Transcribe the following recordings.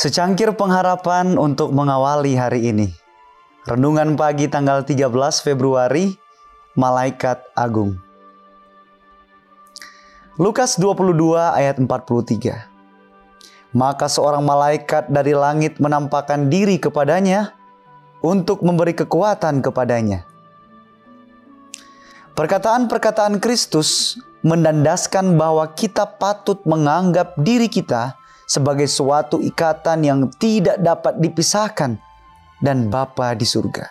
Secangkir pengharapan untuk mengawali hari ini. Renungan pagi tanggal 13 Februari, Malaikat Agung. Lukas 22 ayat 43. Maka seorang malaikat dari langit menampakkan diri kepadanya untuk memberi kekuatan kepadanya. Perkataan-perkataan Kristus mendandaskan bahwa kita patut menganggap diri kita sebagai suatu ikatan yang tidak dapat dipisahkan dan Bapa di surga.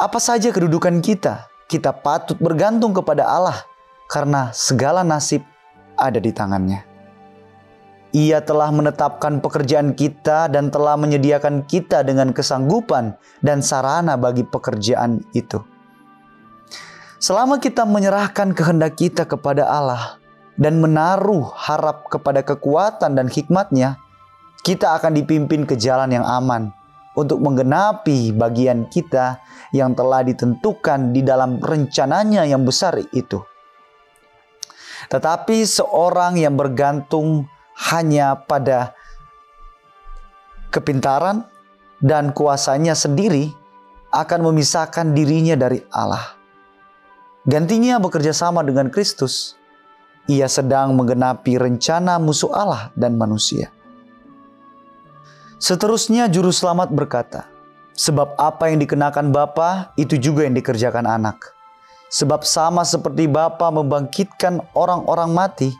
Apa saja kedudukan kita, kita patut bergantung kepada Allah karena segala nasib ada di tangannya. Ia telah menetapkan pekerjaan kita dan telah menyediakan kita dengan kesanggupan dan sarana bagi pekerjaan itu. Selama kita menyerahkan kehendak kita kepada Allah, dan menaruh harap kepada kekuatan dan hikmatnya, kita akan dipimpin ke jalan yang aman untuk menggenapi bagian kita yang telah ditentukan di dalam rencananya yang besar itu. Tetapi seorang yang bergantung hanya pada kepintaran dan kuasanya sendiri akan memisahkan dirinya dari Allah. Gantinya bekerja sama dengan Kristus ia sedang menggenapi rencana musuh Allah dan manusia. Seterusnya juru selamat berkata, Sebab apa yang dikenakan Bapa itu juga yang dikerjakan anak. Sebab sama seperti Bapa membangkitkan orang-orang mati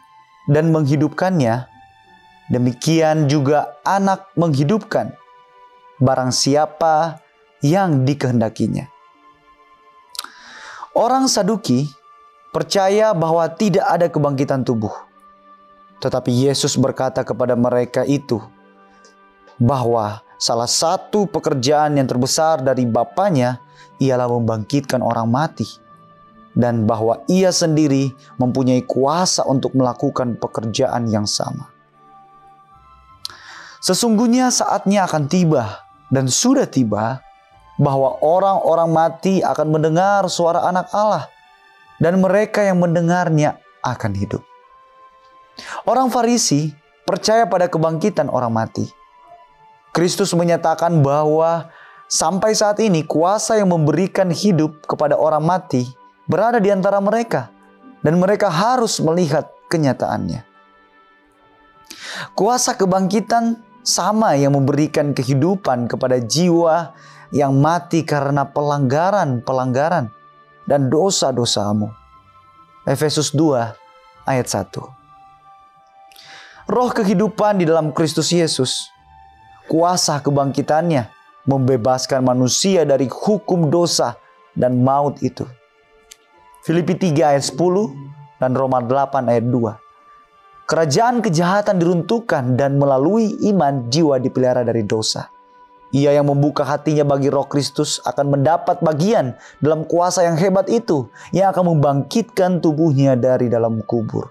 dan menghidupkannya, demikian juga anak menghidupkan barang siapa yang dikehendakinya. Orang Saduki percaya bahwa tidak ada kebangkitan tubuh. Tetapi Yesus berkata kepada mereka itu bahwa salah satu pekerjaan yang terbesar dari Bapaknya ialah membangkitkan orang mati dan bahwa ia sendiri mempunyai kuasa untuk melakukan pekerjaan yang sama. Sesungguhnya saatnya akan tiba dan sudah tiba bahwa orang-orang mati akan mendengar suara anak Allah dan mereka yang mendengarnya akan hidup. Orang Farisi percaya pada kebangkitan orang mati. Kristus menyatakan bahwa sampai saat ini kuasa yang memberikan hidup kepada orang mati berada di antara mereka dan mereka harus melihat kenyataannya. Kuasa kebangkitan sama yang memberikan kehidupan kepada jiwa yang mati karena pelanggaran-pelanggaran dan dosa-dosamu. Efesus 2 ayat 1. Roh kehidupan di dalam Kristus Yesus, kuasa kebangkitannya membebaskan manusia dari hukum dosa dan maut itu. Filipi 3 ayat 10 dan Roma 8 ayat 2. Kerajaan kejahatan diruntuhkan dan melalui iman jiwa dipelihara dari dosa. Ia yang membuka hatinya bagi roh Kristus akan mendapat bagian dalam kuasa yang hebat itu yang akan membangkitkan tubuhnya dari dalam kubur.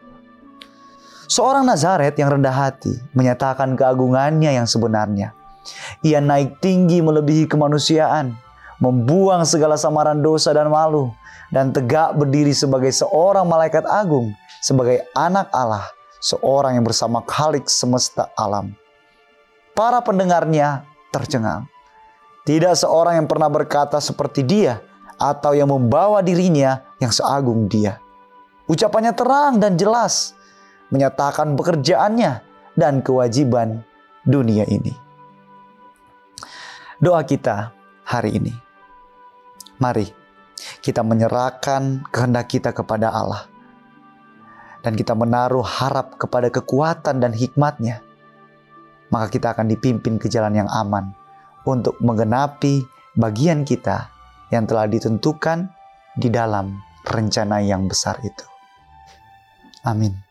Seorang Nazaret yang rendah hati menyatakan keagungannya yang sebenarnya. Ia naik tinggi melebihi kemanusiaan, membuang segala samaran dosa dan malu, dan tegak berdiri sebagai seorang malaikat agung, sebagai anak Allah, seorang yang bersama Khalik semesta alam. Para pendengarnya tercengang. Tidak seorang yang pernah berkata seperti dia atau yang membawa dirinya yang seagung dia. Ucapannya terang dan jelas, menyatakan pekerjaannya dan kewajiban dunia ini. Doa kita hari ini. Mari kita menyerahkan kehendak kita kepada Allah. Dan kita menaruh harap kepada kekuatan dan hikmatnya maka kita akan dipimpin ke jalan yang aman untuk menggenapi bagian kita yang telah ditentukan di dalam rencana yang besar itu. Amin.